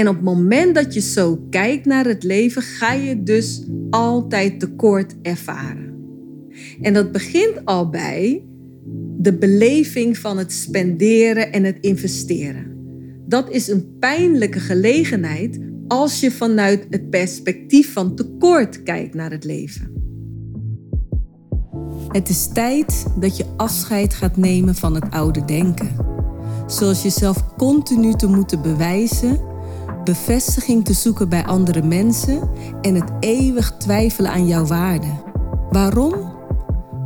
En op het moment dat je zo kijkt naar het leven, ga je dus altijd tekort ervaren. En dat begint al bij de beleving van het spenderen en het investeren. Dat is een pijnlijke gelegenheid als je vanuit het perspectief van tekort kijkt naar het leven. Het is tijd dat je afscheid gaat nemen van het oude denken. Zoals jezelf continu te moeten bewijzen, bevestiging te zoeken bij andere mensen en het eeuwig twijfelen aan jouw waarde. Waarom?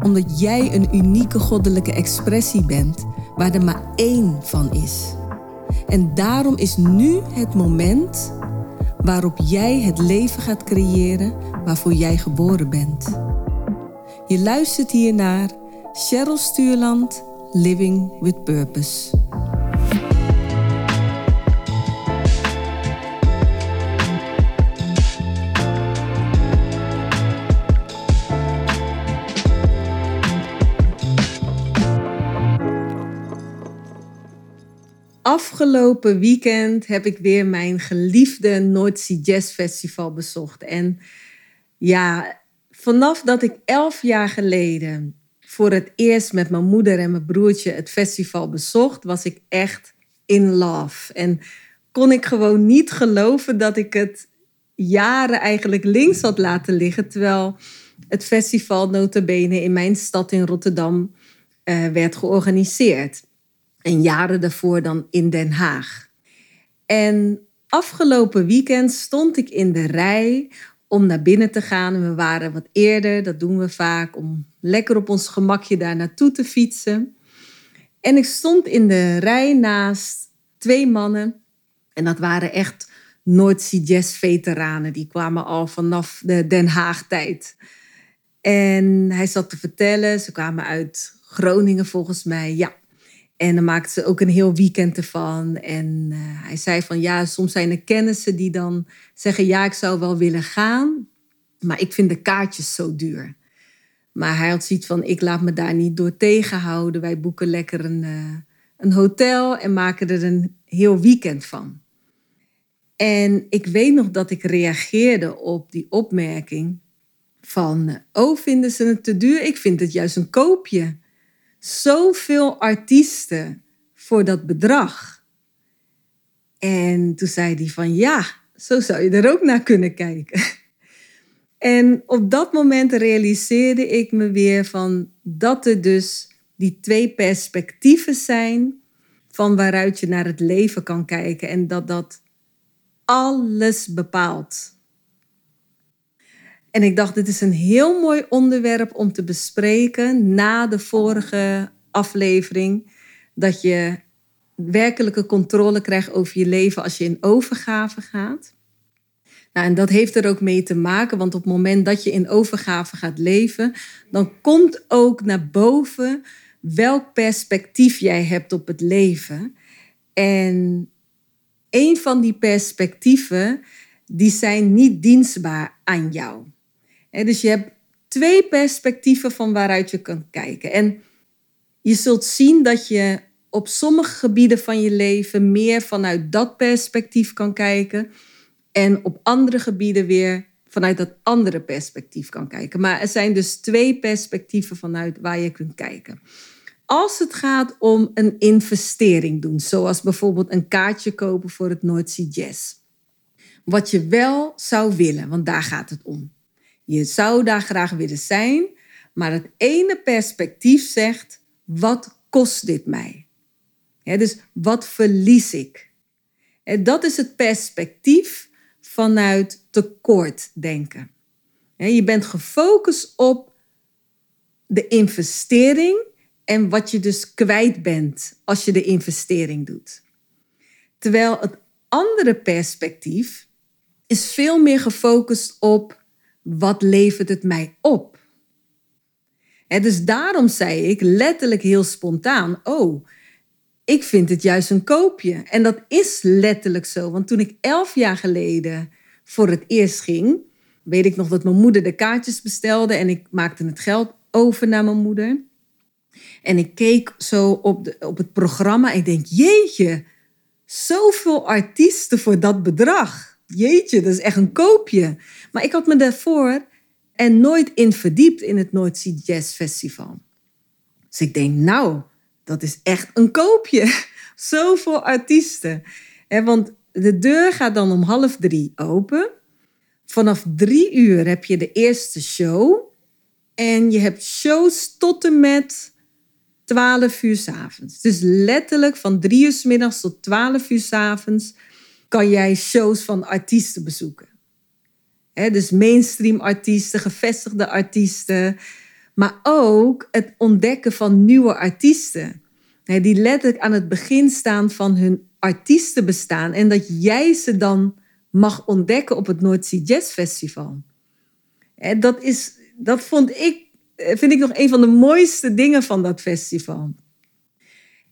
Omdat jij een unieke goddelijke expressie bent waar er maar één van is. En daarom is nu het moment waarop jij het leven gaat creëren waarvoor jij geboren bent. Je luistert hier naar Cheryl Stuurland, Living with Purpose. Afgelopen weekend heb ik weer mijn geliefde Noordzee Jazz Festival bezocht. En ja, vanaf dat ik elf jaar geleden voor het eerst met mijn moeder en mijn broertje het festival bezocht, was ik echt in love. En kon ik gewoon niet geloven dat ik het jaren eigenlijk links had laten liggen, terwijl het festival notabene in mijn stad in Rotterdam uh, werd georganiseerd. En jaren daarvoor dan in Den Haag. En afgelopen weekend stond ik in de rij om naar binnen te gaan. we waren wat eerder, dat doen we vaak, om lekker op ons gemakje daar naartoe te fietsen. En ik stond in de rij naast twee mannen. En dat waren echt Noordzee Jazz veteranen. Die kwamen al vanaf de Den Haag tijd. En hij zat te vertellen, ze kwamen uit Groningen volgens mij. Ja, en dan maakten ze ook een heel weekend ervan. En uh, hij zei van ja, soms zijn er kennissen die dan zeggen ja, ik zou wel willen gaan. Maar ik vind de kaartjes zo duur. Maar hij had zoiets van ik laat me daar niet door tegenhouden. Wij boeken lekker een, uh, een hotel en maken er een heel weekend van. En ik weet nog dat ik reageerde op die opmerking van oh, vinden ze het te duur? Ik vind het juist een koopje zoveel artiesten voor dat bedrag. En toen zei hij van ja, zo zou je er ook naar kunnen kijken. En op dat moment realiseerde ik me weer van dat er dus die twee perspectieven zijn van waaruit je naar het leven kan kijken en dat dat alles bepaalt. En ik dacht, dit is een heel mooi onderwerp om te bespreken na de vorige aflevering. Dat je werkelijke controle krijgt over je leven als je in overgave gaat. Nou, en dat heeft er ook mee te maken, want op het moment dat je in overgave gaat leven, dan komt ook naar boven welk perspectief jij hebt op het leven. En een van die perspectieven, die zijn niet dienstbaar aan jou dus je hebt twee perspectieven van waaruit je kunt kijken. En je zult zien dat je op sommige gebieden van je leven meer vanuit dat perspectief kan kijken. En op andere gebieden weer vanuit dat andere perspectief kan kijken. Maar er zijn dus twee perspectieven vanuit waar je kunt kijken. Als het gaat om een investering doen, zoals bijvoorbeeld een kaartje kopen voor het Noordzee Jazz. Wat je wel zou willen, want daar gaat het om. Je zou daar graag willen zijn, maar het ene perspectief zegt: wat kost dit mij? dus wat verlies ik? dat is het perspectief vanuit tekort denken. je bent gefocust op de investering en wat je dus kwijt bent als je de investering doet. Terwijl het andere perspectief is veel meer gefocust op wat levert het mij op? En dus daarom zei ik letterlijk heel spontaan: Oh, ik vind het juist een koopje. En dat is letterlijk zo. Want toen ik elf jaar geleden voor het eerst ging, weet ik nog dat mijn moeder de kaartjes bestelde en ik maakte het geld over naar mijn moeder. En ik keek zo op, de, op het programma en ik denk: Jeetje, zoveel artiesten voor dat bedrag. Jeetje, dat is echt een koopje. Maar ik had me daarvoor er nooit in verdiept in het Noordzee Jazz Festival. Dus ik denk, nou, dat is echt een koopje. Zoveel artiesten. want de deur gaat dan om half drie open. Vanaf drie uur heb je de eerste show. En je hebt shows tot en met 12 uur s avonds. Dus letterlijk van drie uur s middags tot 12 uur s avonds kan jij shows van artiesten bezoeken. dus mainstream artiesten, gevestigde artiesten, maar ook het ontdekken van nieuwe artiesten. die letterlijk aan het begin staan van hun artiestenbestaan en dat jij ze dan mag ontdekken op het Noordzee Jazz Festival. dat, is, dat vond ik, vind ik nog een van de mooiste dingen van dat festival.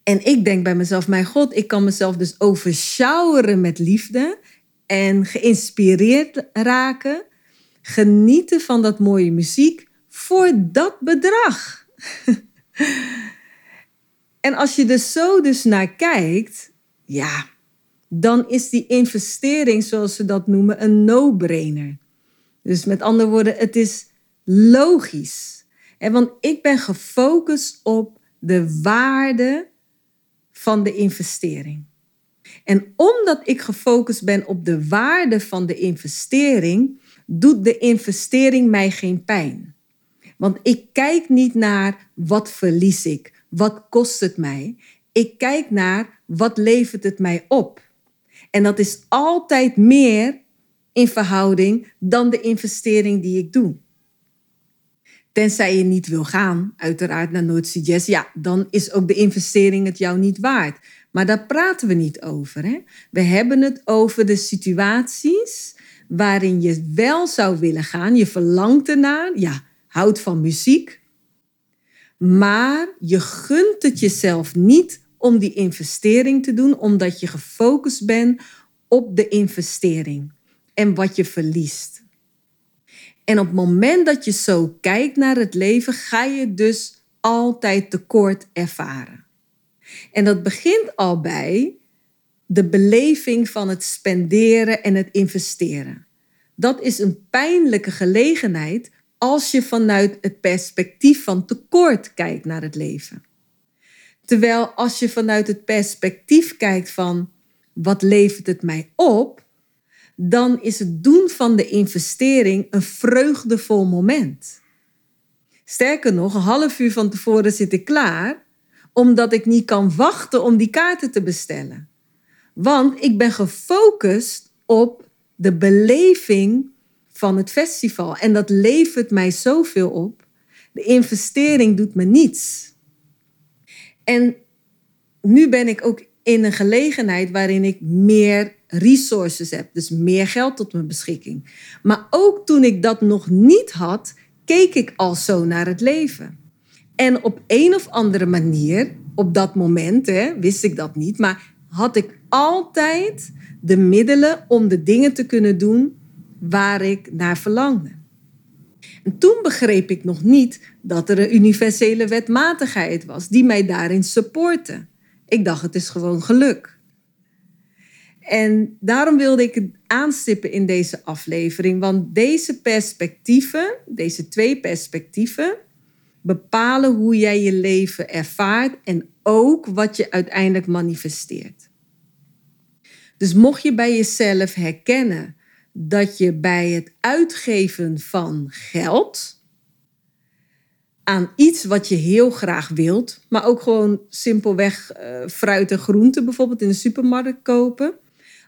En ik denk bij mezelf, mijn god, ik kan mezelf dus overshoweren met liefde en geïnspireerd raken, genieten van dat mooie muziek voor dat bedrag. en als je er zo dus naar kijkt, ja, dan is die investering, zoals ze dat noemen, een no-brainer. Dus met andere woorden, het is logisch. Want ik ben gefocust op de waarde van de investering. En omdat ik gefocust ben op de waarde van de investering, doet de investering mij geen pijn. Want ik kijk niet naar wat verlies ik, wat kost het mij. Ik kijk naar wat levert het mij op. En dat is altijd meer in verhouding dan de investering die ik doe. Tenzij je niet wil gaan, uiteraard naar Noordzee Jazz, ja, dan is ook de investering het jou niet waard. Maar daar praten we niet over. Hè? We hebben het over de situaties waarin je wel zou willen gaan. Je verlangt ernaar, ja, houdt van muziek. Maar je gunt het jezelf niet om die investering te doen, omdat je gefocust bent op de investering en wat je verliest. En op het moment dat je zo kijkt naar het leven, ga je dus altijd tekort ervaren. En dat begint al bij de beleving van het spenderen en het investeren. Dat is een pijnlijke gelegenheid als je vanuit het perspectief van tekort kijkt naar het leven. Terwijl als je vanuit het perspectief kijkt van wat levert het mij op, dan is het doen van de investering een vreugdevol moment. Sterker nog, een half uur van tevoren zit ik klaar, omdat ik niet kan wachten om die kaarten te bestellen. Want ik ben gefocust op de beleving van het festival. En dat levert mij zoveel op. De investering doet me niets. En nu ben ik ook in een gelegenheid waarin ik meer resources heb, dus meer geld tot mijn beschikking. Maar ook toen ik dat nog niet had, keek ik al zo naar het leven. En op een of andere manier, op dat moment, hè, wist ik dat niet, maar had ik altijd de middelen om de dingen te kunnen doen waar ik naar verlangde. En toen begreep ik nog niet dat er een universele wetmatigheid was die mij daarin supportte. Ik dacht, het is gewoon geluk. En daarom wilde ik het aanstippen in deze aflevering, want deze perspectieven, deze twee perspectieven, bepalen hoe jij je leven ervaart en ook wat je uiteindelijk manifesteert. Dus mocht je bij jezelf herkennen dat je bij het uitgeven van geld aan iets wat je heel graag wilt, maar ook gewoon simpelweg uh, fruit en groenten bijvoorbeeld in de supermarkt kopen.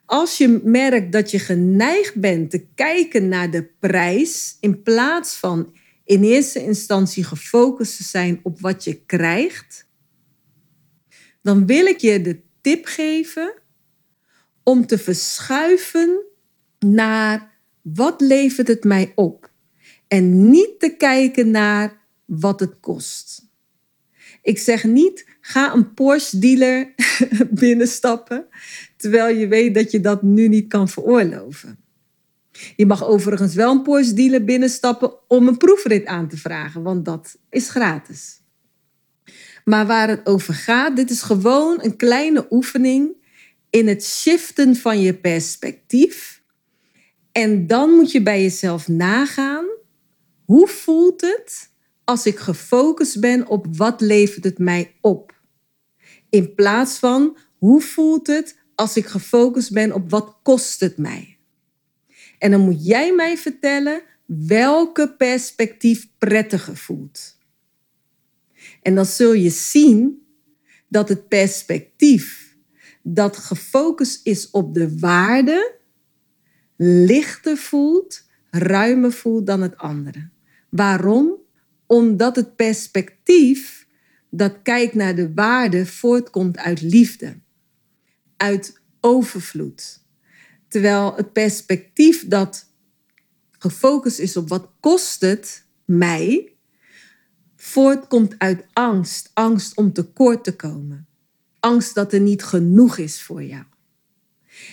Als je merkt dat je geneigd bent te kijken naar de prijs in plaats van in eerste instantie gefocust te zijn op wat je krijgt, dan wil ik je de tip geven om te verschuiven naar wat levert het mij op en niet te kijken naar wat het kost. Ik zeg niet, ga een Porsche dealer binnenstappen, terwijl je weet dat je dat nu niet kan veroorloven. Je mag overigens wel een Porsche dealer binnenstappen om een proefrit aan te vragen, want dat is gratis. Maar waar het over gaat, dit is gewoon een kleine oefening in het shiften van je perspectief. En dan moet je bij jezelf nagaan, hoe voelt het als ik gefocust ben op wat levert het mij op? In plaats van, hoe voelt het als ik gefocust ben op wat kost het mij? En dan moet jij mij vertellen welke perspectief prettiger voelt. En dan zul je zien dat het perspectief dat gefocust is op de waarde lichter voelt, ruimer voelt dan het andere. Waarom? Omdat het perspectief dat kijkt naar de waarde voortkomt uit liefde, uit overvloed. Terwijl het perspectief dat gefocust is op wat kost het mij, voortkomt uit angst. Angst om tekort te komen. Angst dat er niet genoeg is voor jou.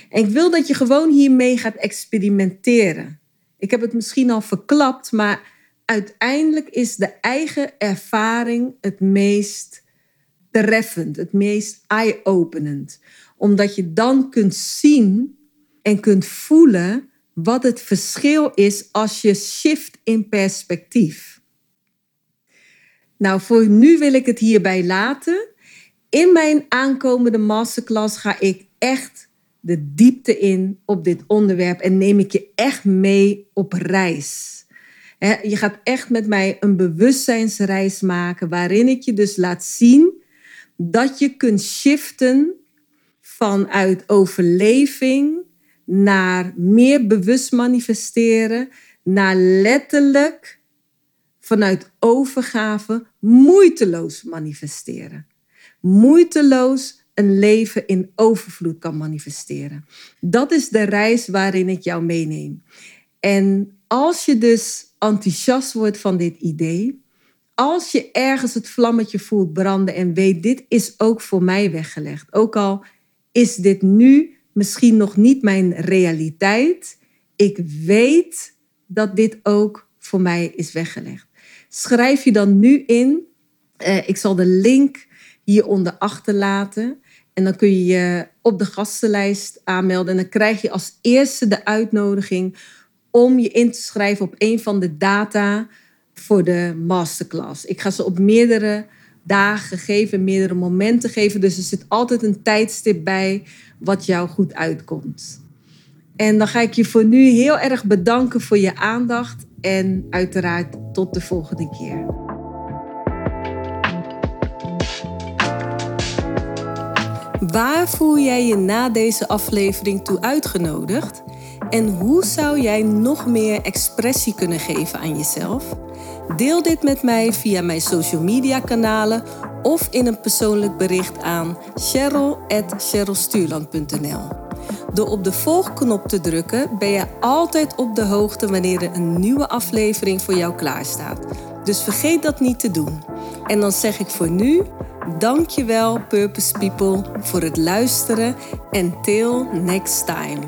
En ik wil dat je gewoon hiermee gaat experimenteren. Ik heb het misschien al verklapt, maar uiteindelijk is de eigen ervaring het meest treffend, het meest eye-openend. Omdat je dan kunt zien en kunt voelen wat het verschil is als je shift in perspectief. Nou, voor nu wil ik het hierbij laten. In mijn aankomende masterclass ga ik echt de diepte in op dit onderwerp en neem ik je echt mee op reis. Je gaat echt met mij een bewustzijnsreis maken waarin ik je dus laat zien dat je kunt shiften vanuit overleving naar meer bewust manifesteren, naar letterlijk vanuit overgave moeiteloos manifesteren. Moeiteloos een leven in overvloed kan manifesteren. Dat is de reis waarin ik jou meeneem. En als je dus enthousiast wordt van dit idee, als je ergens het vlammetje voelt branden en weet, dit is ook voor mij weggelegd. Ook al is dit nu misschien nog niet mijn realiteit, ik weet dat dit ook voor mij is weggelegd. Schrijf je dan nu in. Eh, ik zal de link hieronder achterlaten. En dan kun je je op de gastenlijst aanmelden. En dan krijg je als eerste de uitnodiging om je in te schrijven op een van de data voor de masterclass. Ik ga ze op meerdere dagen geven, meerdere momenten geven. Dus er zit altijd een tijdstip bij wat jou goed uitkomt. En dan ga ik je voor nu heel erg bedanken voor je aandacht en uiteraard tot de volgende keer. Waar voel jij je na deze aflevering toe uitgenodigd? En hoe zou jij nog meer expressie kunnen geven aan jezelf? Deel dit met mij via mijn social media kanalen of in een persoonlijk bericht aan cheryl.cherylstuurland.nl. Door op de volgknop te drukken ben je altijd op de hoogte wanneer er een nieuwe aflevering voor jou klaarstaat. Dus vergeet dat niet te doen. En dan zeg ik voor nu, dankjewel Purpose People voor het luisteren en till next time.